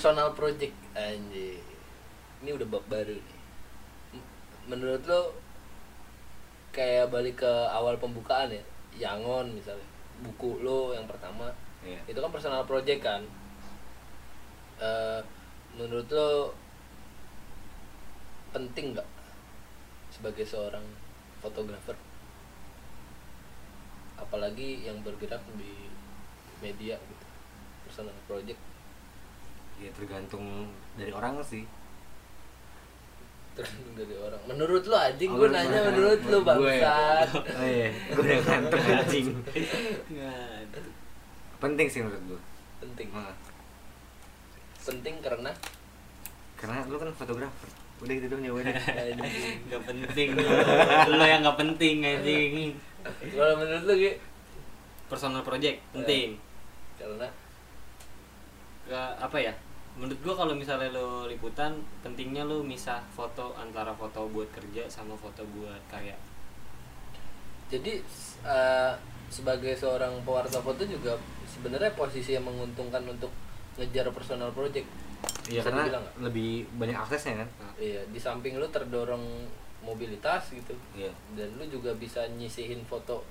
personal project anjir. Ini udah bab baru nih. Menurut lo kayak balik ke awal pembukaan ya Yangon misalnya buku lo yang pertama Iya. itu kan personal project kan? Eh, menurut lo penting nggak sebagai seorang fotografer? Apalagi yang bergerak di media gitu personal project ya tergantung dari orang sih. Tergantung dari orang. Menurut lo anjing Oh, gue nanya menurut- menurut lo gue. bangsat. Oh iya. Gue udah ngantuk anjing. Penting sih menurut gue penting. Nah, penting karena? Karena lu kan fotografer. Udah gitu dong jawabannya. Nggak penting. Lo lo yang nggak penting anjing. Kalau menurut lo Ge? personal project penting. Karena? Ke apa ya menurut gua kalau misalnya lo liputan pentingnya lo misah foto antara foto buat kerja sama foto buat karya. Jadi eh, sebagai seorang pewarta foto juga sebenarnya posisi yang menguntungkan untuk ngejar personal project iya karena dibilang lebih banyak aksesnya kan? Iya di samping lu terdorong mobilitas gitu iya. dan lu juga bisa nyisihin foto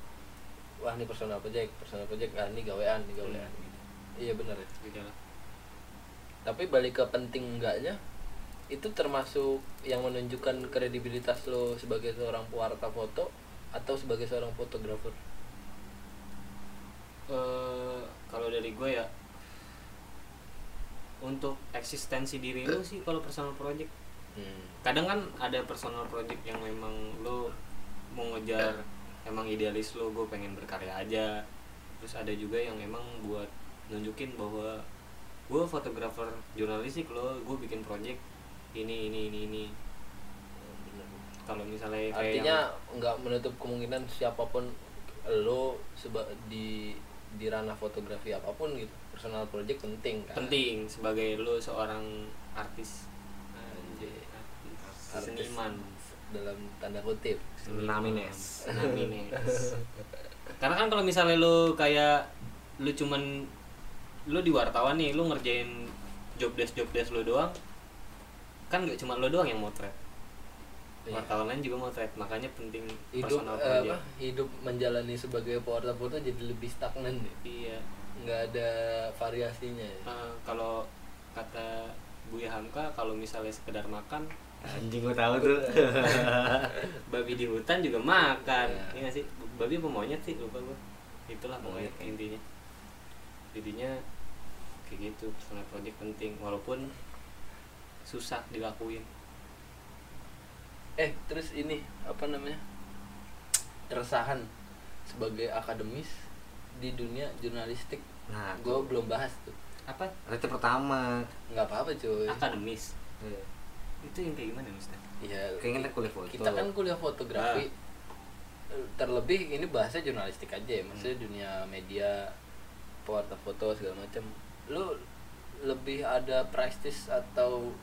wah ini personal project personal project ah ini gawean ini gawean Hmm. gitu. iya benar ya? Gitu tapi balik ke penting enggaknya itu termasuk yang menunjukkan kredibilitas lo sebagai seorang pewarta foto atau sebagai seorang fotografer? Eh kalau dari gue ya untuk eksistensi diri lu sih kalau personal project. Hmm. kadang kan ada personal project yang memang lo mau ngejar emang idealis lo gue pengen berkarya aja. Terus ada juga yang emang buat nunjukin bahwa gue fotografer jurnalistik lo gue bikin project ini ini ini ini. Kalau misalnya kayak artinya nggak menutup kemungkinan siapa pun lo seba di di ranah fotografi apa pun gitu. Personal project penting yang kan? Penting sebagai lo seorang artis. Anjir. artis. Artis seniman. dalam tanda kutip. Namines. Namines. Karena kan kalau misalnya lu kayak lu cuman lu di wartawan nih, lu ngerjain job desk job desk lu doang. Kan nggak cuma lu doang yang motret. Iya. Wartawan lain juga motret, makanya penting hidup personal eh, apa, hidup menjalani sebagai pewarta foto jadi lebih stagnan deh Iya. nggak ada variasinya ya. Eh, kalau kata Buya Hamka kalau misalnya sekedar makan anjing gue tahu tuh babi di hutan juga makan Iya. iya nggak sih babi apa monyet sih lupa gua itulah pokoknya Monyet, ya. intinya jadinya kayak gitu personal project penting walaupun susah dilakuin. Eh terus ini apa namanya keresahan sebagai akademis di dunia jurnalistik. Nah gue belum bahas tuh. Apa? Itu pertama. Nggak apa-apa cuy. Akademis? Iya. itu yang kayak gimana Ustaz? ya Kayaknya kita kuliah foto. kita kan kuliah fotografi. Terlebih ini bahasa jurnalistik aja ya maksudnya dunia media pewarta foto segala macam. Lu lebih ada prestis atau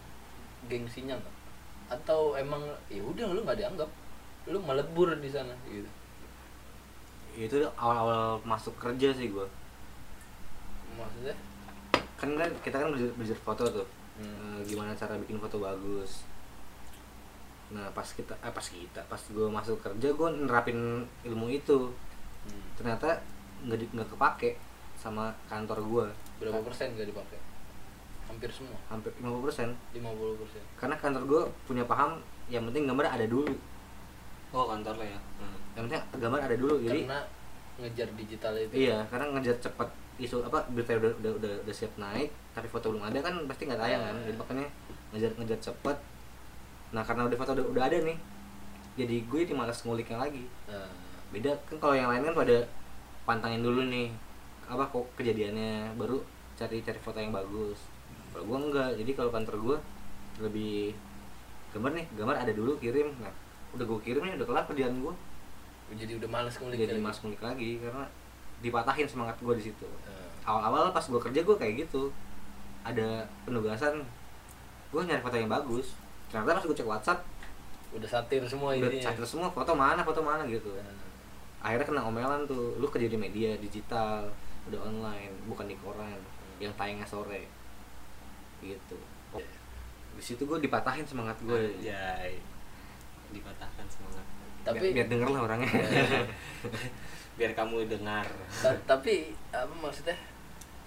gengsinya nggak? Atau emang ya udah lu nggak dianggap. Lu melebur di sana gitu. Itu awal-awal masuk kerja sih gue maksudnya? Kan kan kita kan belajar, belajar foto tuh. Hmm. Eh, gimana cara bikin foto bagus. Nah pas kita eh pas kita pas gue masuk kerja gue nerapin ilmu itu. Hmm, ternyata nggak nggak kepake sama kantor gue berapa persen gak dipakai? Hampir semua? Hampir 50% 50 persen. karena kantor gue punya paham yang penting gambar ada dulu. Oh kantor lah ya. Hmm. yang penting gambar ada dulu jadi karena ngejar digital itu iya karena ngejar cepat isu apa berita udah udah udah, udah siap naik tapi foto belum ada kan pasti nggak tayang kan. Jadi makanya ngejar ngejar cepet. Nah karena udah foto udah, udah ada nih jadi gue jadi malas nguliknya lagi. Nah, beda kan kalau yang lain kan pada pantangin dulu nih apa kok kejadiannya baru cari cari foto yang bagus. Kalau gue enggak jadi kalau kantor gue lebih gambar nih gambar ada dulu kirim. Nah udah gue kirim nih udah kelar kerjaan gue jadi udah males ngulik jadi malas ngulik lagi karena dipatahin semangat gue di situ. Nah, awal-awal pas gue kerja gue kayak gitu. Ada penugasan gue nyari foto yang bagus. Ternyata pas gue cek WhatsApp udah satir semua udah intinya catat semua foto mana foto mana gitu. Nah, akhirnya kena omelan tuh lu kerja di media digital udah online bukan di koran yang tayangnya sore. Gitu. Oh, di situ gue dipatahin semangat gue Anjay. dipatahkan semangat. Tapi- biar, biar denger lah orangnya biar kamu dengar. Ta- tapi apa maksudnya?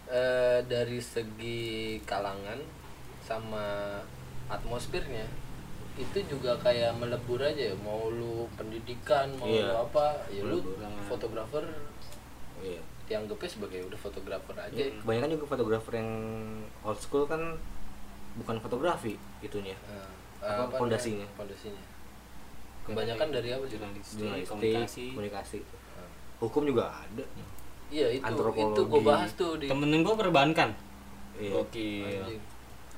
Eh, dari segi kalangan sama atmosfernya itu juga kayak melebur aja ya. Mau lu pendidikan mau Iya. lu apa ya lu fotografer. Iya dianggapnya sebagai udah fotografer aja. Ya, kebanyakan juga fotografer yang old school kan bukan fotografi itunya. Eh, Apa, apa fondasinya? fondasinya kebanyakan dari apa sih? jurnalistik, jurnalistik komunikasi. komunikasi. Eh, hukum juga ada. Iya itu Antropologi. itu gue bahas tuh di temen gue perbankan. Iya. Anjing.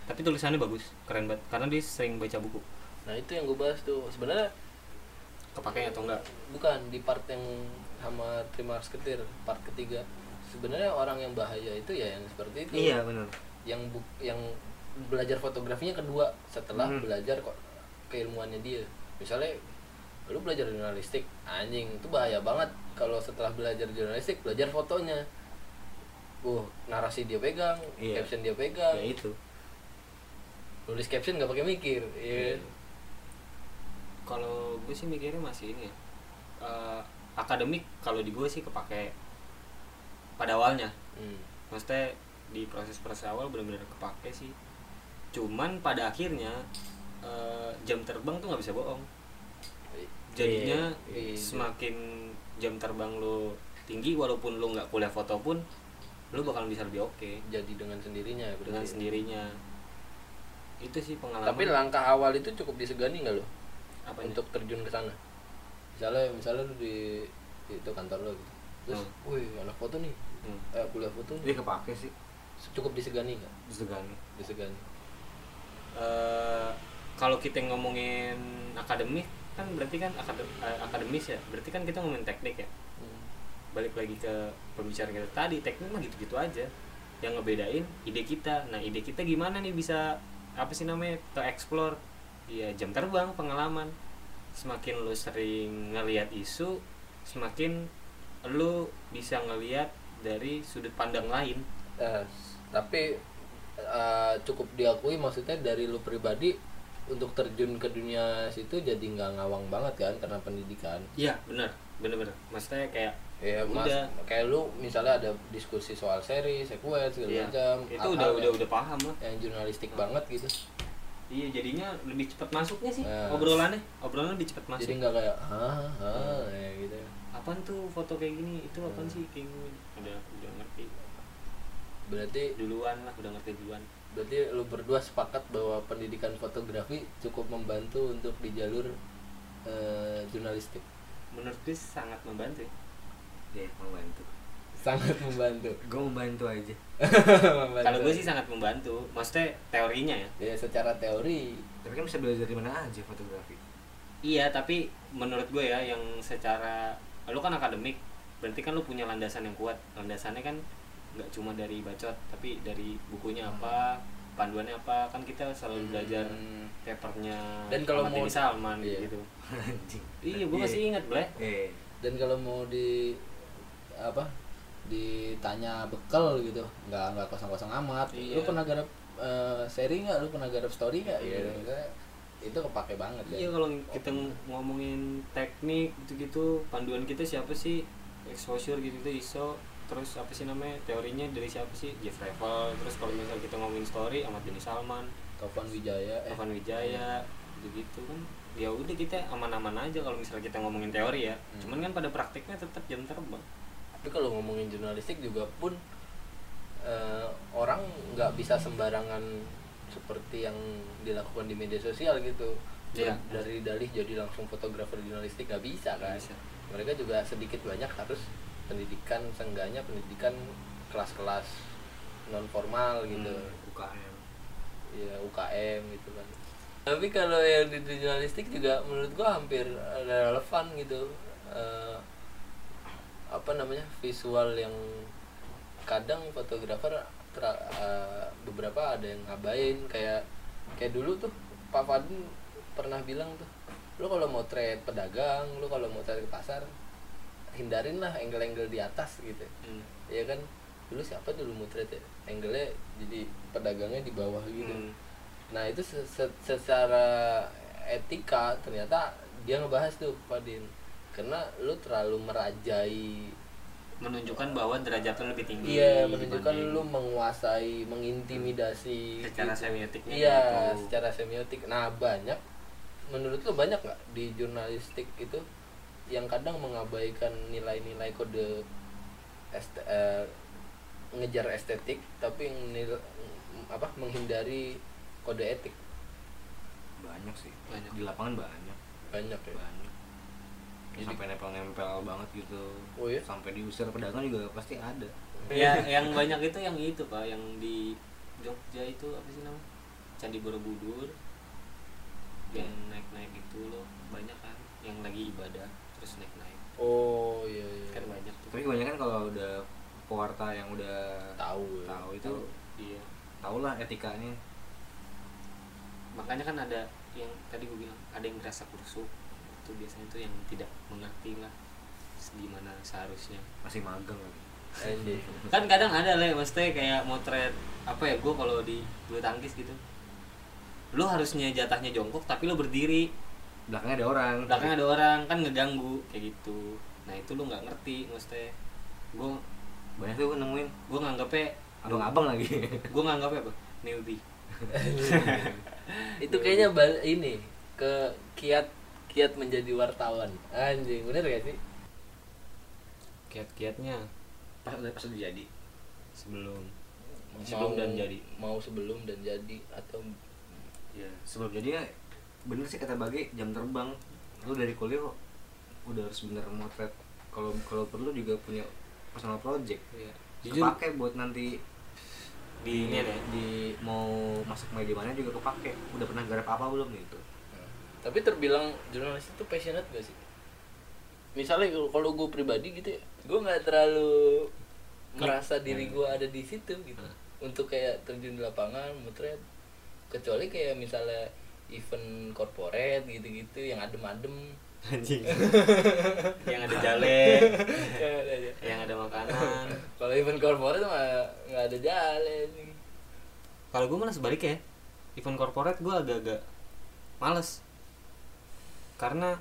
tapi tulisannya bagus keren banget karena dia sering baca buku. Nah itu yang gue bahas tuh. Sebenarnya kepake atau enggak? bukan di part yang sama terima ketir part ketiga. Sebenarnya orang yang bahaya itu ya yang seperti itu. Iya benar. Yang bu yang belajar fotografinya kedua. Setelah Hmm. belajar kok keilmuannya dia. Misalnya lu belajar jurnalistik. Anjing itu bahaya banget. Kalau setelah belajar jurnalistik belajar fotonya. Uh narasi dia pegang Iya. caption dia pegang. Ya itu. Nulis caption nggak pakai mikir iya. Kalau gue sih mikirnya masih ini ya. Eh, akademik kalau di gue sih kepake pada awalnya. Hmm. maksudnya di proses-proses awal benar-benar kepake sih. Cuman pada akhirnya eh, jam terbang tuh nggak bisa bohong. Jadinya Iya. semakin jam terbang lo tinggi walaupun lo nggak kuliah foto pun lo bakal bisa lebih oke. Jadi dengan sendirinya berarti. dengan sendirinya. Itu sih pengalaman. Tapi langkah awal itu cukup disegani nggak lo apa untuk terjun ke sana misalnya misalnya lu di, di itu kantor lo gitu. Terus Hmm. wih anak foto nih. Hmm. eh, kuliah foto dia nih kepake sih. Cukup disegani nggak? Disegani. Disegani. Eh, kalau kita ngomongin akademik kan berarti kan akadem, eh, akademis ya. Berarti kan kita ngomongin teknik ya. Hmm. balik lagi ke pembicaraan kita tadi teknik mah gitu-gitu aja. Yang ngebedain ide kita. Nah ide kita gimana nih bisa apa sih namanya ke explore ya jam terbang pengalaman semakin lu sering ngelihat isu semakin lu bisa ngelihat dari sudut pandang lain. Eh, tapi eh, cukup diakui maksudnya dari lu pribadi untuk terjun ke dunia situ jadi nggak ngawang banget kan karena pendidikan. Iya benar. Benar benar. Maksudnya kayak ya mas Udah. kayak lu misalnya ada diskusi soal seri sequence segala iya, macam itu udah udah udah paham lah yang jurnalistik banget gitu Iya jadinya lebih cepat masuknya sih Nah. obrolannya obrolannya lebih cepat masuk. jadi nggak kayak hah hah kayak gitu Apaan tuh foto kayak gini? Itu apaan Hmm. sih kayak gini? Udah udah ngerti berarti duluan lah, udah ngerti duluan. berarti lu berdua sepakat bahwa pendidikan fotografi cukup membantu untuk di jalur eh, jurnalistik Menurut gue sangat membantu. ya. membantu sangat membantu gue membantu aja. Kalau gue sih sangat membantu. Maksudnya teorinya ya. ya secara teori tapi kan bisa belajar dari mana aja fotografi Iya, tapi menurut gue ya yang secara lu kan akademik, berarti kan lu punya landasan yang kuat. Landasannya kan nggak cuma dari bacot, tapi dari bukunya apa, panduannya apa. Kan kita selalu belajar Hmm. papernya Dan kalau mau- Salman iya. gitu. anjing Iya, gue masih ingat, Ble. eh dan kalau mau di apa ditanya bekal gitu. Nggak nggak kosong kosong amat Iya. lu pernah garap eh, seri nggak? Lu pernah garap story nggak? Iya. gitu Maksudnya, itu kepake banget kan? Iya kalau kita ng- ngomongin teknik gitu-gitu panduan kita siapa sih? Exposure gitu gitu ISO. Terus apa sih namanya? Teorinya dari siapa sih? Jeff Revel terus kalau misalnya kita ngomongin story Ahmad Bin Salman. Tovan Wijaya eh. Evan Wijaya gitu kan. Ya udah kita aman-aman aja kalau misalnya kita ngomongin teori ya. Hmm. cuman kan pada prakteknya tetap jam terbang tapi kalau ngomongin jurnalistik juga pun eh, orang nggak bisa sembarangan seperti yang dilakukan di media sosial gitu Iya. dari dalih jadi langsung fotografer jurnalistik nggak bisa kan bisa. mereka juga sedikit banyak harus pendidikan seenggaknya pendidikan kelas-kelas non formal gitu Hmm. UKM ya UKM gitu kan tapi kalau yang di jurnalistik juga menurut gua hampir relevan gitu Eh, apa namanya visual yang kadang fotografer tra- eh, beberapa ada yang ngabain. Kayak kayak dulu tuh Pak Fadin pernah bilang tuh lu kalau mau trade pedagang lu kalau mau cari ke pasar hindarin lah angle-angle di atas gitu. Hmm. ya kan? Dulu siapa dulu mutret ya? Angle-nya jadi pedagangnya di bawah gitu. Hmm. nah itu se- se- secara etika ternyata dia ngebahas tuh Fadin karena lu terlalu merajai menunjukkan bahwa derajat lo lebih tinggi iya menunjukkan dibanding lu menguasai mengintimidasi secara gitu. semiotiknya iya gitu. secara semiotik nah banyak menurut lu banyak nggak di jurnalistik itu yang kadang mengabaikan nilai-nilai kode est- eh, ngejar estetik tapi nil- apa menghindari kode etik banyak sih Banyak. di lapangan banyak banyak ya banyak Jadi- sampai nempel-nempel banget gitu. Oh iya? sampai diusir pedagang juga pasti ada. Ya yang banyak itu yang itu pak yang di Jogja itu apa sih namanya? Candi Borobudur. Yang naik naik itu loh banyak kan. Yang lagi ibadah terus naik naik oh iya iya. Kan banyak tuh. Tapi kebanyakan kalau udah pewarta yang udah tahu ya. tahu itu iya. tau lah etikanya. Makanya kan ada yang tadi gue bilang ada yang ngerasa kusuk itu biasanya tuh yang tidak mengerti lah gimana seharusnya. Masih magang lagi. Kan kadang ada lah maksudnya kayak motret apa ya gue kalau di bulu tangkis gitu lu harusnya jatahnya jongkok tapi lu berdiri. Belakangnya ada orang. Belakangnya ada orang kan ngeganggu kayak gitu. Nah itu lu nggak ngerti maksudnya. Gue banyak tuh gue nemuin. gue nganggapnya abang-abang lagi. Gue nganggapnya apa? Newbie. Itu kayaknya bal- ini ke kiat kiat menjadi wartawan. Anjing bener gak sih? Kiat-kiatnya? Pas udah pas jadi. Sebelum. Sebelum Mau- dan jadi. mau sebelum dan jadi atau ya sebelum jadi ya bener sih kata bagi jam terbang. Lu dari kuliah kok udah harus bener motret. Kalau kalau perlu juga punya personal project. Ya. jujur kepake buat nanti di ini ada ya, di mau masuk media mana juga kepake. Udah pernah garap apa belum gitu tapi terbilang jurnalis itu passionate gak sih? Misalnya kalau- gue pribadi gitu ya. Gue nggak terlalu merasa diri gue ada di situ gitu. Untuk kayak terjun di lapangan motret. Kecuali kayak misalnya event corporate gitu-gitu yang adem-adem. Anjing. Yang ada jale. Yang ada makanan. Kalau event corporate mah nggak ada jalan kalau gue malah sebaliknya ya. Event corporate gue agak-agak males karena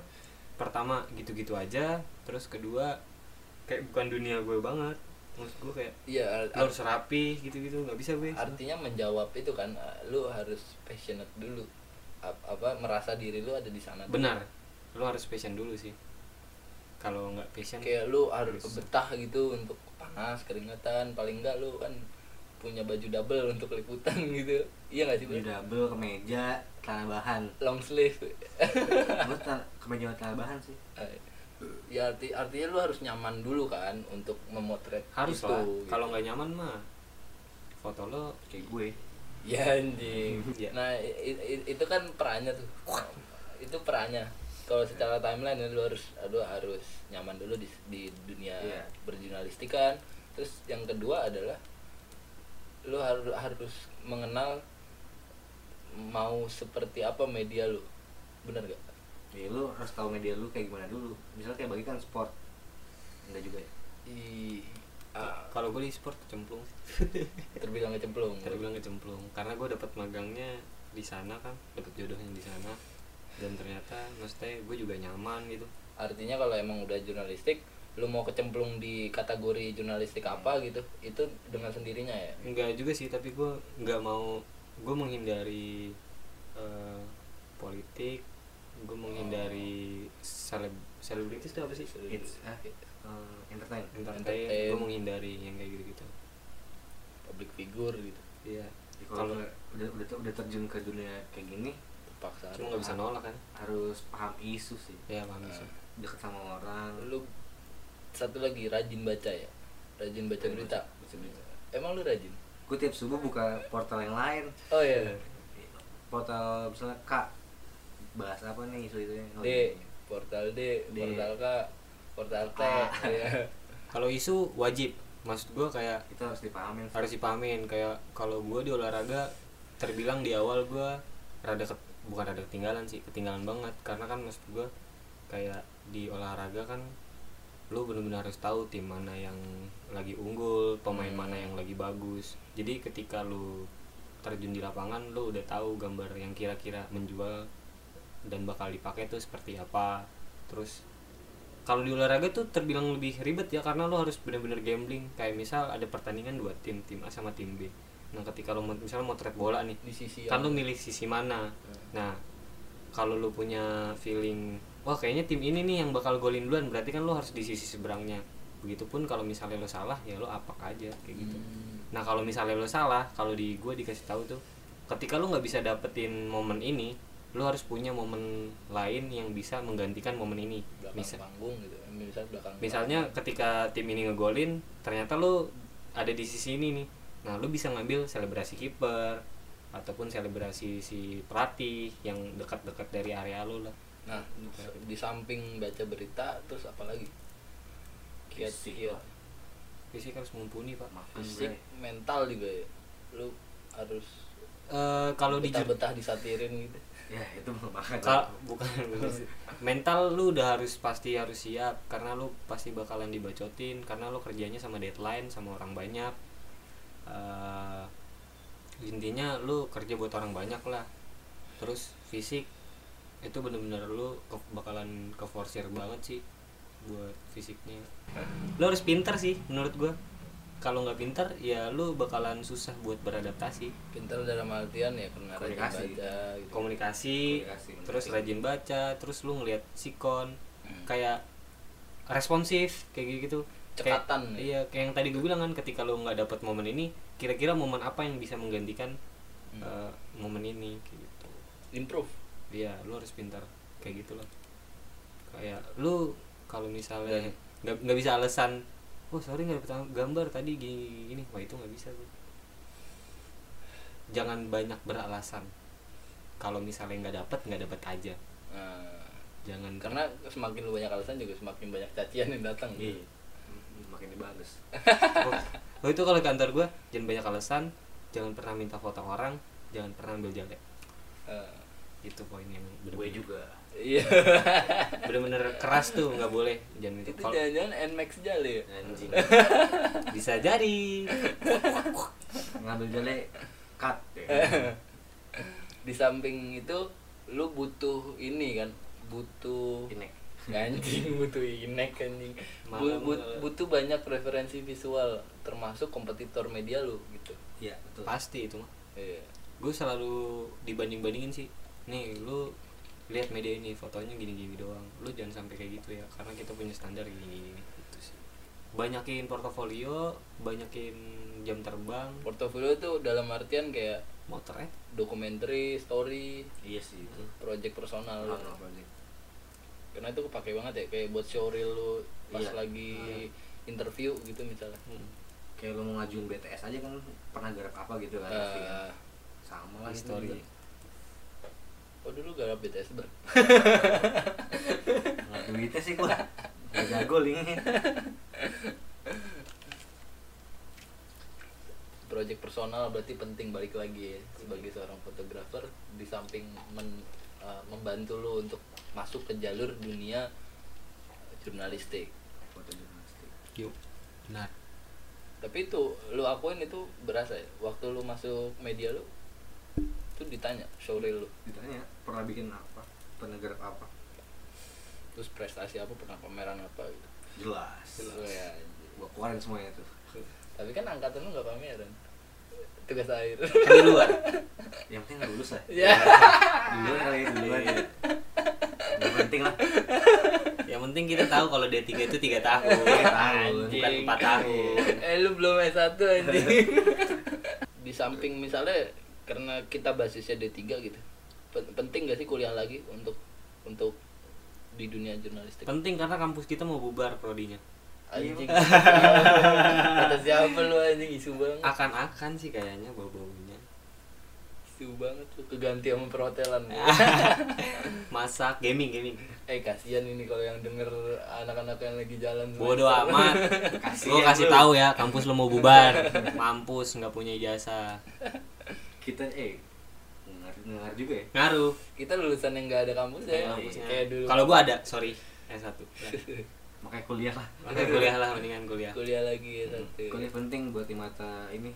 pertama gitu-gitu aja terus kedua kayak bukan dunia gue banget maksud gue kayak iya ar- lo harus rapi gitu-gitu nggak bisa gue artinya menjawab itu kan uh, lu harus passionate dulu Ap- apa merasa diri lu ada di sana dulu. benar lo harus passion dulu sih kalau nggak passion kayak lu harus Harus. betah gitu untuk panas keringatan paling enggak lu kan punya baju double untuk liputan gitu. Iya gak sih Bro? double kemeja celana bahan. Long sleeve. Gue kemeja celana bahan sih. Ya arti artinya lu harus nyaman dulu kan untuk memotret harus itu, lah. gitu. kalau nggak nyaman mah foto lo kayak gue. Ya anjing. Iya. nah i- i- itu kan perannya tuh. Itu perannya. Kalau secara timeline ya, lu harus lu harus nyaman dulu di, di dunia Iya. berjurnalistik kan. Terus yang kedua adalah lu harus harus mengenal mau seperti apa media lu. Bener gak? Ya lu harus tahu media lu kayak gimana dulu. Misalnya kayak bagi kan sport. Enggak juga ya? I, ah, kalau gue di sport cemplung terbilang kecemplung. Terbilang kecemplung. Karena gue dapat magangnya di sana kan dapat jodohnya di sana. Dan ternyata maksudnya gue juga nyaman gitu. Artinya kalau emang udah jurnalistik lu mau kecemplung di kategori jurnalistik apa gitu itu dengan sendirinya ya? Enggak juga sih tapi gue nggak mau gue menghindari eh, politik gue menghindari seleb selebritis itu apa sih? It's ah, eh, entertain. Entertain. Entertain. gue menghindari yang kayak gitu gitu public figure gitu. Iya. Ya, kalau udah, udah udah terjun ke dunia kayak gini terpaksa cuma nggak bisa nolak kan? harus paham isu sih. Ya paham sih deket sama orang. Lu satu lagi rajin baca ya. Rajin baca berita. baca berita. emang lu rajin? Gue tiap subuh buka portal yang lain. Oh iya. Portal misalnya kak bahas apa nih isu itu oh, D. portal D, D. portal K portal T ya. kalau isu wajib. Maksud gue kayak itu harus dipahamin. sih. harus dipahamin. Kayak kalau gue di olahraga terbilang di awal gue rada ke- bukan rada ketinggalan sih ketinggalan banget. Karena kan maksud gue kayak di olahraga kan lu benar-benar harus tahu tim mana yang lagi unggul pemain mana yang lagi bagus. Jadi ketika lu terjun di lapangan lu udah tahu gambar yang kira-kira menjual dan bakal dipakai tuh seperti apa. Terus kalau di olahraga tuh terbilang lebih ribet ya karena lo harus benar-benar gambling. Kayak misal ada pertandingan dua tim tim A sama tim B. Nah ketika lo misalnya mau trade bola nih di sisi kan lu milih sisi mana. Nah kalau lu punya feeling wah kayaknya tim ini nih yang bakal golin duluan. Berarti kan lu harus di sisi seberangnya. Begitupun kalau misalnya lo salah ya lo apak aja kayak gitu. Hmm. nah kalau misalnya lo salah kalau di gue dikasih tahu tuh ketika lu nggak bisa dapetin momen ini lu harus punya momen lain yang bisa menggantikan momen ini. Belakang misal panggung gitu misal belakang misalnya ketika tim ini ngegolin ternyata lu ada di sisi ini nih. Nah lu bisa ngambil selebrasi kiper ataupun selebrasi si pelatih yang dekat-dekat dari area lu lah nah di samping baca berita terus apa lagi? Kiat Fisik kiat. Lah. fisik harus mumpuni pak. Makan fisik bre. mental juga ya? Lu harus Eh, kalau di betah-betah disatirin gitu. Ya itu makan. Ka- bukan mental lu udah harus pasti harus siap karena lu pasti bakalan dibacotin karena lu kerjanya sama deadline sama orang banyak. Eh, intinya lu kerja buat orang banyak lah. Terus fisik itu bener-bener lu ke- bakalan ke forsir banget sih buat fisiknya lu harus pinter sih menurut gua kalau nggak pinter ya lu bakalan susah buat beradaptasi pintar dalam artian ya karena rajin Komunikasi. baca gitu komunikasi, Komunikasi, terus komunikasi. rajin baca terus lu ngeliat sikon Hmm. kayak responsif kayak gitu Kayak- Cekatan ya. iya kayak yang tadi gue bilang kan ketika lu nggak dapet momen ini kira-kira momen apa yang bisa menggantikan Hmm. eh, momen ini kayak gitu improve iya lu harus pintar. Kayak gitu loh kayak lu kalau misalnya nggak nggak bisa alasan oh sorry nggak dapet gambar tadi gini gini. Wah itu nggak bisa tuh jangan banyak beralasan. Kalau misalnya nggak dapet nggak dapet aja. Nah, jangan karena semakin lu banyak alasan juga semakin banyak cacian yang datang. Iya. Hmm, makin dibalas oh, oh, itu kalau kantor gue jangan banyak alasan jangan pernah minta foto orang jangan pernah ambil jalek Eh, itu poin yang gue bener-bener. juga. Iya. Bener-bener keras tuh nggak boleh jangan itu. Kalau- jangan-jangan nmax jale ya? Anjing. Bisa jadi. Ngambil jale cut ya. di samping itu lu butuh ini kan? Butuh ini anjing butuh inek anjing. Bu- Malam, bu- malam. butuh banyak referensi visual termasuk kompetitor media lu gitu. Iya betul. Pasti itu mah. Iya. Gue selalu dibanding bandingin sih nih lu lihat media ini fotonya gini gini doang lu jangan sampai kayak gitu ya karena kita punya standar gini gini gitu sih banyakin portofolio banyakin jam terbang portofolio tuh dalam artian kayak motor eh dokumenter story iya sih itu project personal lu. Personal project. karena itu kepake banget ya kayak buat showreel lu pas Iya. lagi interview gitu misalnya Hmm. kayak lu mau ngajuin BTS aja kan pernah garap apa gitu kan. Eh, sama lah itu story juga. Oh dulu garap BTS ber nggak duitnya sih gua. Nggak jago linknya. Project personal berarti penting balik lagi ya sebagai seorang fotografer di samping men- uh, membantu lo untuk masuk ke jalur dunia jurnalistik. Foto jurnalistik yuk benar. Tapi itu lu akuin itu berasa ya waktu lu masuk media lu tuh ditanya showreel lu ditanya pernah bikin apa? Pernah garap apa? Terus prestasi apa? Pernah pameran apa gitu? Jelas. Oh, ya, gua keluarin semuanya tuh. Tapi kan angkatan lu nggak pameran. Tugas akhir. Kan di luar yang penting nggak lulus lah ya duluan kali ya duluan. Ya nggak penting lah. Yang penting kita tahu kalau D3 itu tiga tahun. Tiga tahun. bukan empat tahun. Eh lu belum S1 anjing. Di samping misalnya karena kita basisnya D3 gitu. Pen- penting gak sih kuliah lagi untuk untuk di dunia jurnalistik? Penting karena kampus kita mau bubar prodinya. Anjing. Kata siapa lu anjing? Isu banget. Akan-akan sih kayaknya bau-baunya. Isu banget tuh keganti sama perhotelan. Masak gaming gaming. Eh kasihan ini kalau yang denger anak-anak yang lagi jalan bodoh amat. Gue kasih tahu ya kampus lo mau bubar. Mampus nggak punya ijazah kita eh ngar ngar juga ya? Ngaruh. Kita lulusan yang gak ada kampus ya. Kampusnya kayak dulu. Kalau gue ada sorry S1 makanya kuliah lah. Makanya kuliah lah mendingan kuliah. Kuliah lagi ya satu. Kuliah penting buat di mata ini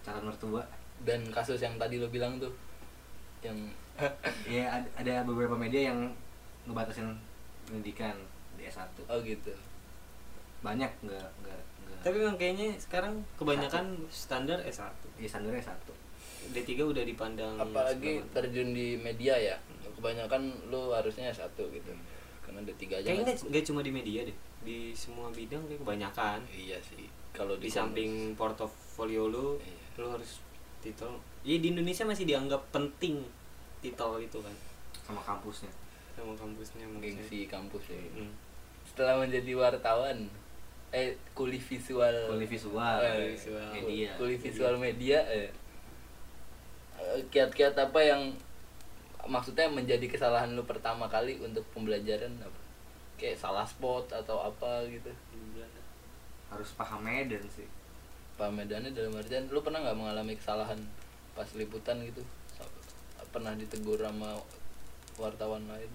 calon mertua. Dan kasus yang tadi lo bilang tuh yang ya ada, ada beberapa media yang ngebatasin pendidikan di S1 oh gitu. Banyak nggak nggak nggak. Tapi memang kayaknya sekarang kebanyakan standar S1 ya standarnya S1 D3 udah dipandang apalagi terjun di media ya. Kebanyakan lo harusnya satu gitu. Karena D3 aja kayaknya nggak- cuma di media deh. Di semua bidang kayak kebanyakan. Iya sih. Kalau di samping portofolio lu Iya. lu harus titel. Iya di Indonesia masih dianggap penting titel itu kan. Sama kampusnya. Sama kampusnya maksudnya. gengsi kampus ya. Hmm. setelah menjadi wartawan eh kuli visual kuliah visual Eh, visual. media. Kuli visual media Eh, kiat-kiat apa yang maksudnya menjadi kesalahan lu pertama kali untuk pembelajaran apa? Kayak salah spot atau apa gitu? Harus paham medan sih. Paham medannya dalam artian lu pernah nggak mengalami kesalahan pas liputan gitu? Pernah ditegur sama wartawan lain?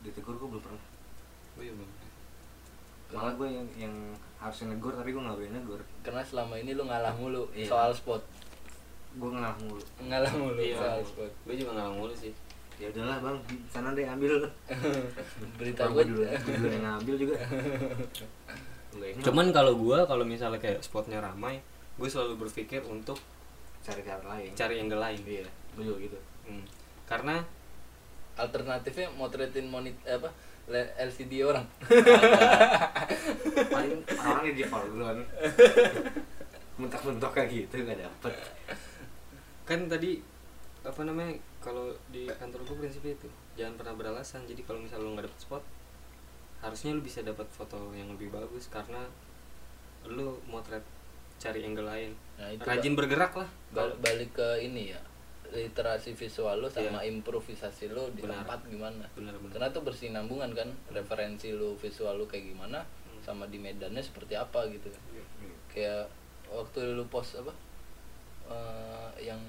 Ditegur gue belum pernah. Oh iya bang malah gue yang yang harusnya negur tapi gue nggak boleh negur. Karena selama ini lu ngalah mulu Iya. soal spot gue ngalah mulu. Ngalah mulu iya. soal gue juga nggak mulu sih. Ya udahlah bang. Di sana deh ambil. Berita gue gue dulu gue dulu yang ngambil juga. Cuman kalau gua kalau misalnya kayak spotnya ramai gue selalu berpikir untuk cari cara lain. cari angle lain. Iya gue juga gitu. Hmm. karena alternatifnya motretin monit apa le- LCD orang. Paling orang di foreground mentok-mentok kayak gitu gak dapet kan tadi apa namanya kalau di kantor gue prinsipnya itu jangan pernah beralasan. Jadi kalau misalnya lu nggak dapet spot harusnya lu bisa dapat foto yang lebih bagus karena lu motret cari angle lain. Nah, itu rajin bergerak lah. Bal- balik ke ini ya literasi visual lo sama Iya. improvisasi lo di Benar. tempat gimana? Benar-benar karena itu bersinambungan kan referensi lo visual lo kayak gimana sama di medannya seperti apa gitu kayak waktu lu post apa eh, yang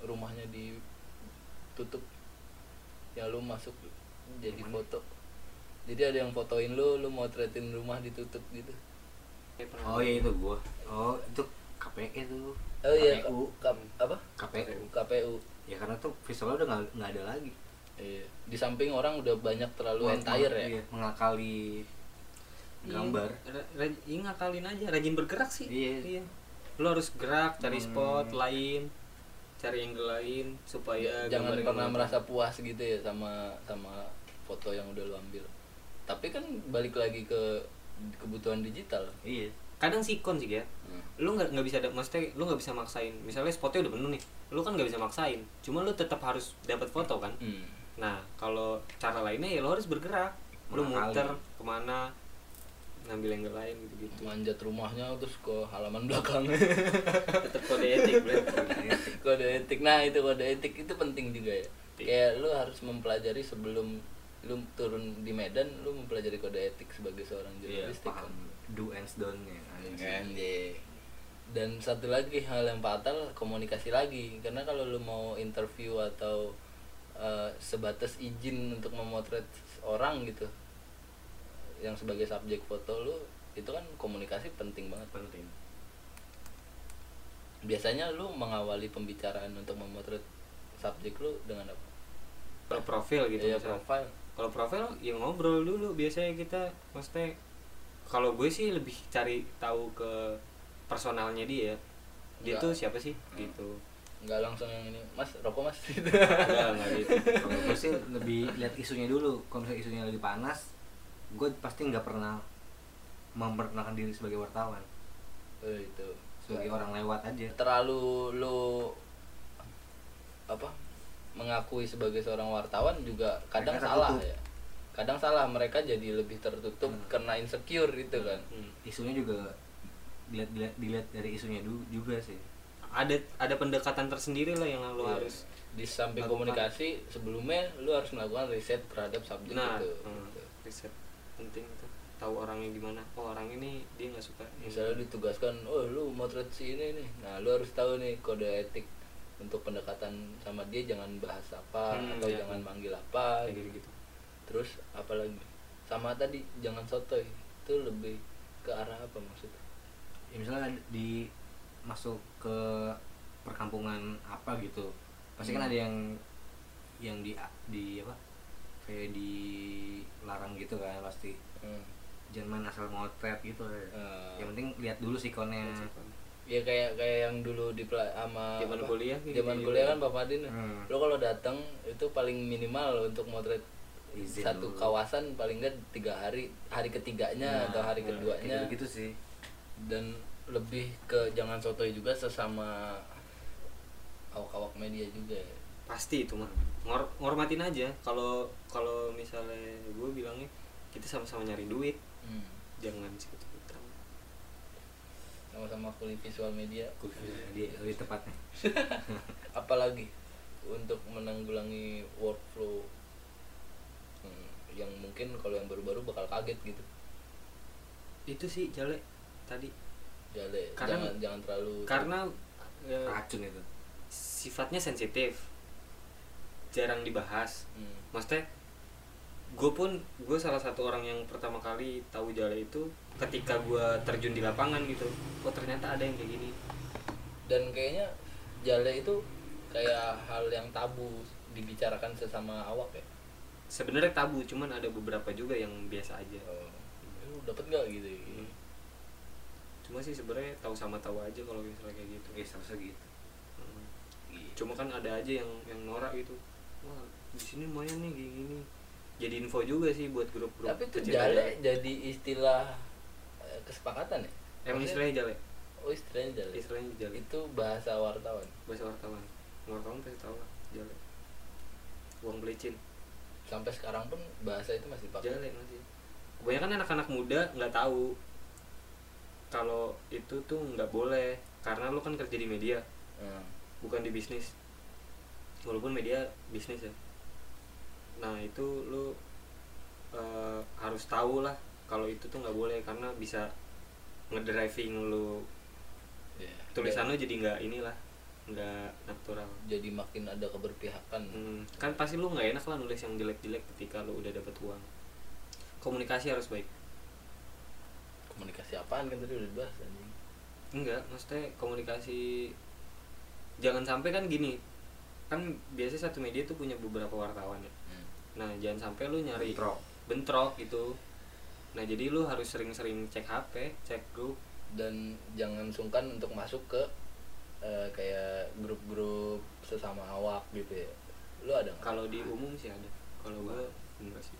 rumahnya ditutup yang lu masuk jadi mana? foto. Jadi ada yang fotoin lu lu motretin rumah ditutup gitu. Oh iya itu gue oh itu KPE tuh oh iya KPU K- K- apa? KPU KPU ya karena tuh visualnya udah nggak ada lagi. Iya. Di samping orang udah banyak terlalu Meng- entire ya. iya, mengakali gambar. Iya, ra- iya ngakalin aja rajin bergerak sih. Iya. Lu harus gerak cari Hmm. spot lain cari angle lain supaya Jangan pernah merasa puas gitu ya sama sama foto yang udah lu ambil. Tapi kan balik lagi ke kebutuhan digital. iya kadang sikon sih ya Hmm. lu nggak nggak bisa maksudnya lu nggak bisa maksain misalnya spotnya udah penuh nih lu kan nggak bisa maksain cuma lu tetap harus dapat foto kan Hmm. nah kalau cara lainnya ya lu harus bergerak lu Mengakali. muter ke mana ngambil angle lain gitu gitu Manjat rumahnya terus ke halaman belakang. tetap kode etik kode etik. Nah, itu kode etik itu penting juga ya. Penting. Kayak lu harus mempelajari sebelum lu turun di medan lu mempelajari kode etik sebagai seorang Iya, jurnalistik kan. paham do and don't-nya kan iya. dan satu lagi hal yang fatal komunikasi lagi karena kalau lu mau interview atau eh, sebatas izin untuk memotret orang gitu yang sebagai subjek foto lu itu kan komunikasi penting banget. Penting. Biasanya lu mengawali pembicaraan untuk memotret subjek lu dengan apa? Pro- profil gitu ya profile kalau profil ya ngobrol dulu biasanya kita. Maksudnya kalau gue sih lebih cari tahu ke personalnya dia. Dia Enggak. tuh siapa sih? Hmm. gitu. Nggak langsung yang ini mas rokok mas? Gitu enggak enggak gitu. Kalau gue sih lebih lihat isunya dulu. Kalau misalnya isunya lagi panas gue pasti nggak pernah memperkenalkan diri sebagai wartawan Oh, itu sebagai orang lewat aja terlalu lu apa mengakui sebagai seorang wartawan juga kadang Mereka salah tertutup. ya kadang salah mereka jadi lebih tertutup Hmm. karena insecure gitu kan Hmm. isunya juga dilihat dilihat, dilihat dari isunya juga sih ada ada pendekatan tersendiri lah yang lo Iya. harus di samping Lakukan. komunikasi sebelumnya lu harus melakukan riset terhadap subjek nah itu hmm, gitu. riset penting itu. Tahu orangnya gimana. Oh orang ini dia nggak suka. Misalnya ditugaskan oh lu motret si ini nih nah lu harus tahu nih kode etik untuk pendekatan sama dia. Jangan bahas apa Hmm, atau iya. jangan manggil apa. Kayak gitu. gitu terus apa lagi? Sama tadi jangan sotoy. Itu lebih ke arah apa maksudnya? Ya misalnya di masuk ke perkampungan apa gitu. Pasti kan Hmm. ada yang yang di di apa kayak dilarang gitu kan pasti hmm. jangan main asal motret gitu Eh, yang penting lihat dulu sikonnya ya kayak kayak yang dulu di sama Zaman kuliah zaman gitu. kuliah kan bapak Adin Hmm. lo kalau datang itu paling minimal untuk motret Izin satu dulu. kawasan paling enggak tiga hari hari ketiganya Nah, atau hari nah, keduanya gitu, gitu sih dan lebih ke jangan sotoy juga sesama awak-awak media juga ya. Pasti itu mah. Ngor ngormatin aja. Kalau kalau misalnya gue bilangnya kita sama-sama nyari duit. Hmm. jangan sikut-sikutan sama-sama kulit visual media. Di lebih tepatnya. Apalagi untuk menanggulangi workflow hmm, yang mungkin kalau yang baru-baru bakal kaget gitu. Itu sih jale tadi. Jale, Karena- jangan jangan terlalu karena ya, racun itu. sifatnya sensitif jarang dibahas. Hmm. maksudnya gue pun gue salah satu orang yang pertama kali tahu jale itu ketika gue terjun di lapangan gitu. Oh ternyata ada yang kayak gini. Dan kayaknya jale itu kayak hal yang tabu dibicarakan sesama awak ya? Sebenarnya tabu cuman ada beberapa juga yang biasa aja. Oh, lu dapet nggak gitu Hmm. cuma sih sebenarnya tahu sama tahu aja kalau misalnya kayak gitu. Oke seharusnya gitu. Hmm. Gitu. cuma kan ada aja yang yang norak gitu wah di sini lumayan nih kayak gini. Jadi info juga sih buat grup-grup tapi itu jale jadi istilah eh, kesepakatan ya? Emang istilahnya jale? Oh istilahnya jale. Istilahnya jale. Itu bahasa wartawan. Bahasa wartawan. Wartawan pasti tahu lah jale. Uang belicin sampai sekarang pun bahasa itu masih dipakai? Jale masih. Kebanyakan anak-anak muda nggak tahu kalau itu tuh nggak boleh. Karena lu kan kerja di media. Hmm. bukan di bisnis walaupun media bisnis ya. Nah itu lu eh, harus tahu lah kalau itu tuh nggak boleh karena bisa ngedriving lu. Iya. tulisan lu jadi nggak inilah nggak natural. Jadi makin ada keberpihakan. Hmm, kan pasti lu nggak enak lah nulis yang jelek-jelek ketika lu udah dapet uang. Komunikasi harus baik. Komunikasi apaan kan tadi udah dibahas anjing. Enggak maksudnya komunikasi jangan sampai kan gini kan biasanya satu media tuh punya beberapa wartawan ya. Hmm. nah jangan sampai lu nyari Bentrok. bentrok gitu. Nah jadi lu harus sering-sering cek HP cek grup. Dan jangan sungkan untuk masuk ke eh, kayak grup-grup sesama awak gitu ya. Lu ada kalau di umum sih ada. Kalau gua enggak sih.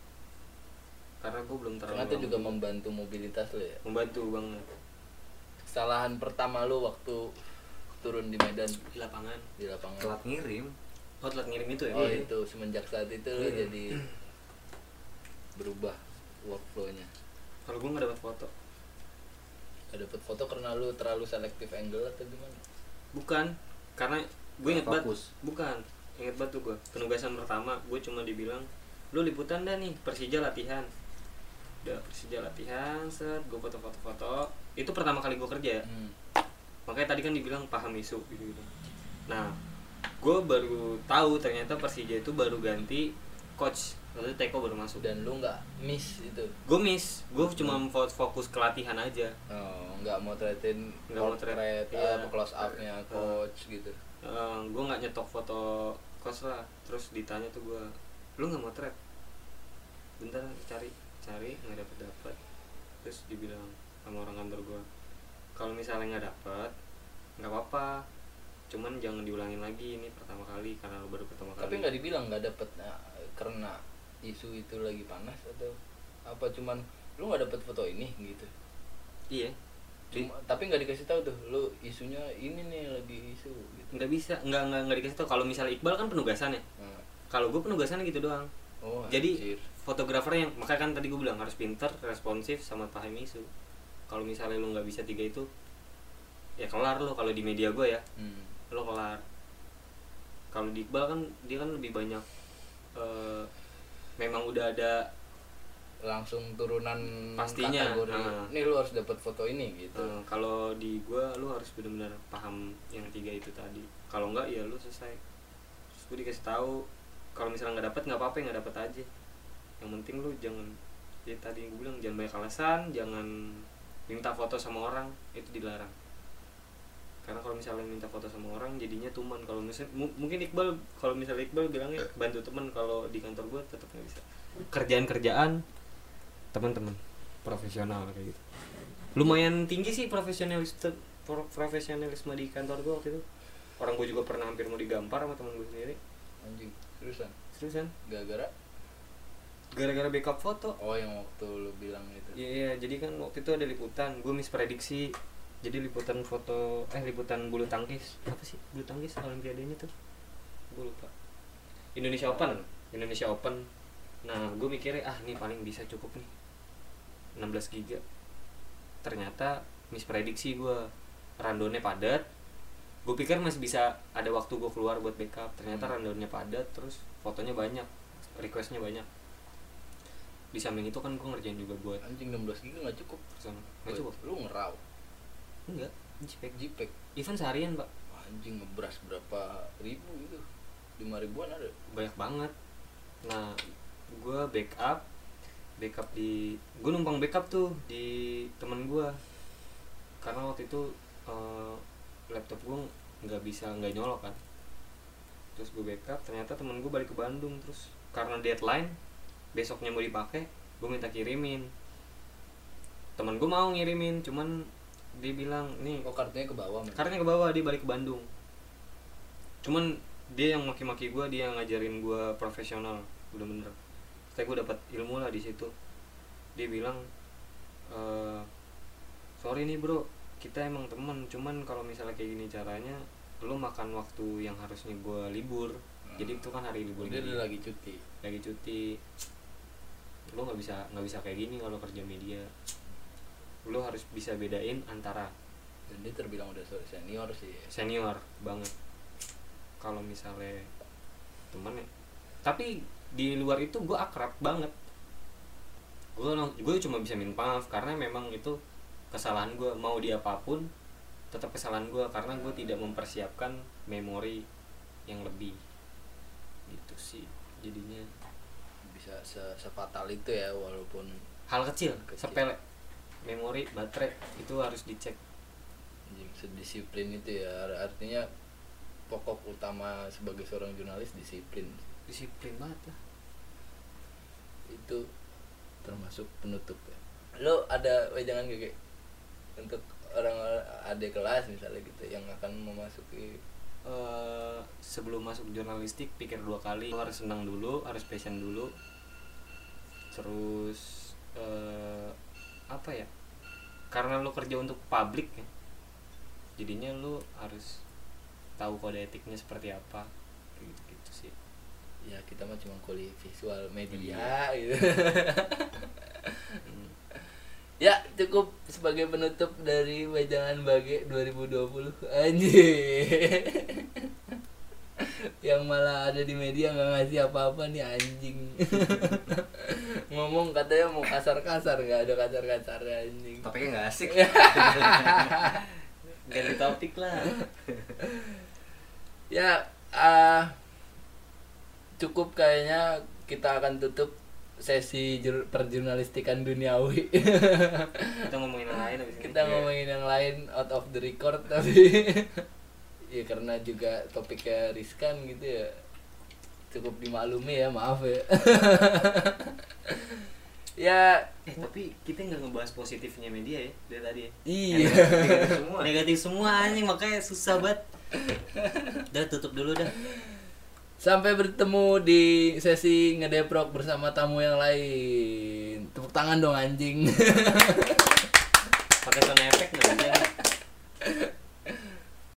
Karena gua belum terlalu karena itu juga membantu mobilitas lo ya? Membantu banget. Kesalahan pertama lu waktu turun di Medan. Di lapangan. Di lapangan. Telat ngirim. Oh telat ngirim itu ya? Oh Iya. itu. Semenjak saat itu Iya. jadi berubah workflownya. Kalau gua nggak dapat foto. Gak dapet foto karena lu terlalu selektif angle atau gimana? Bukan. Karena gue inget banget. Bukan. Inget banget tuh gue penugasan pertama gue cuma dibilang lu liputan dah nih Persija latihan. Udah Persija latihan set gue foto-foto-foto. Itu pertama kali gue kerja ya? Hmm. Makanya tadi kan dibilang paham isu gitu gitu nah gue baru tahu ternyata Persija itu baru ganti coach. Lalu Teko baru masuk. Dan lu nggak miss itu? Gue miss. Gue cuma fo- fokus ke latihan aja. Oh, nggak mau tretin Nggak mau iya. apa close upnya coach gitu. gue nggak nyetok foto coach lah. Terus ditanya tuh gue lu nggak mau thread bentar cari cari nggak dapet dapet terus dibilang sama orang kantor gue kalau misalnya nggak dapet nggak apa-apa. Cuman jangan diulangin lagi ini pertama kali karena lu baru pertama kali. tapi nggak dibilang nggak dapet nah, karena isu itu lagi panas atau apa cuman lu nggak dapet foto ini gitu. Iya. Di- Cuma, tapi nggak dikasih tahu tuh lu isunya ini nih lagi isu gitu. Nggak bisa nggak nggak nggak dikasih tau kalau misalnya Iqbal kan penugasan ya? Nah, kalau gue penugasannya gitu doang. Oh jadi fotografer yang makanya kan tadi gue bilang harus pinter responsif sama paham isu kalau misalnya lu nggak bisa tiga itu ya kelar lo kalau di media gue ya. Hmm. lo kelar. Kalau di Iqbal kan dia kan lebih banyak eh, memang udah ada langsung turunan Pastinya, kategori ah. nih lu harus dapat foto ini gitu. Eh, kalau di gue lu harus benar-benar paham yang tiga itu tadi. Kalau nggak ya lu selesai. Terus gue dikasih tahu kalau misalnya nggak dapet nggak apa-apa nggak dapet aja. Yang penting lu jangan ya tadi gue bilang jangan banyak alasan jangan minta foto sama orang itu dilarang. Karena kalau misalnya minta foto sama orang jadinya tuman. Kalau misalnya mu- mungkin Iqbal kalau misalnya Iqbal bilangnya bantu teman kalau di kantor gue tetap nggak bisa. Kerjaan kerjaan teman-teman profesional kayak gitu. Lumayan tinggi sih profesionalisme pro- profesionalisme di kantor gue waktu itu. Orang gue juga pernah hampir mau digampar sama teman gue sendiri. Anjing seriusan? Seriusan? Gara-gara gara-gara backup foto oh yang waktu lu bilang itu Iya, iya, jadi kan waktu itu ada liputan, gue misprediksi. Jadi liputan foto, eh liputan bulu tangkis, apa sih bulu tangkis Olimpiade ini tuh? Gue lupa. Indonesia Open, Indonesia Open. Nah, gue mikirnya ah ini paling bisa cukup nih, 16 giga. Ternyata misprediksi gue, randonnya padat. Gue pikir masih bisa ada waktu gue keluar buat backup. Ternyata Hmm. randonnya padat, terus fotonya banyak, requestnya banyak. Di samping itu kan gue ngerjain juga buat anjing 16 giga nggak cukup. Sana nggak cukup. lu ngerau? Enggak. JPEG JPEG event seharian pak. Anjing ngebras berapa ribu gitu. Lima ribuan ada. Banyak banget. Nah gue backup. Backup di gue numpang backup tuh di temen gue karena waktu itu eh, laptop gue nggak bisa nggak nyolok kan. Terus gue backup. Ternyata temen gue balik ke Bandung terus. Karena deadline besoknya mau dipakai gue minta kirimin. Temen gue mau ngirimin cuman dia bilang nih oh kartunya ke bawah karena ke bawah dia balik ke Bandung. Cuman dia yang maki-maki gue dia yang ngajarin gue profesional bener-bener saya gue dapat ilmu lah di situ. Dia bilang "Eh, sorry nih bro kita emang temen cuman kalau misalnya kayak gini caranya lo makan waktu yang harusnya gue libur. Jadi itu kan hari libur dia udah lagi cuti. Lagi cuti lo nggak bisa nggak bisa kayak gini kalau kerja media. Lo harus bisa bedain antara dan dia terbilang udah senior sih. senior banget. Kalau misalnya temen ya. Tapi di luar itu gue akrab banget. Gue gue cuma bisa minta maaf karena memang itu kesalahan gue. Mau dia apa pun tetap kesalahan gue karena gue tidak mempersiapkan memori yang lebih. Itu sih jadinya bisa se sefatal itu ya walaupun hal kecil, Kecil. sepele. Memori baterai itu harus dicek. Sedisiplin itu ya. Artinya pokok utama sebagai seorang jurnalis disiplin. Disiplin banget lah. Itu termasuk penutup ya. Lo ada wejangan gak untuk orang adik kelas misalnya gitu yang akan memasuki? Eh sebelum masuk jurnalistik pikir dua kali. Lo harus senang dulu harus passion dulu terus eh apa ya karena lo kerja untuk publik ya jadinya lo harus tahu kode etiknya seperti apa gitu gitu sih ya kita mah cuma kuliah visual media Iya. gitu Hmm. ya cukup sebagai penutup dari wejangan bage 2020 anjing yang malah ada di media nggak ngasih apa-apa nih anjing. Ngomong katanya mau kasar-kasar nggak ada kasar-kasar anjing. Topiknya nggak asik. Ganti topik lah. Ya ah, cukup kayaknya kita akan tutup sesi jur- perjurnalistikan duniawi. Kita ngomongin yang lain kita ngomongin yang lain out of the record tapi ya karena juga topiknya riskan gitu ya cukup dimaklumi ya maaf ya. Ya eh tapi kita nggak ngebahas positifnya media ya dari tadi ya. Iya. Negatif semua. Negatif semua anjing makanya susah banget. Udah tutup dulu dah. Sampai bertemu di sesi ngedeprok bersama tamu yang lain. Tepuk tangan dong anjing. Pakai sound effect nggak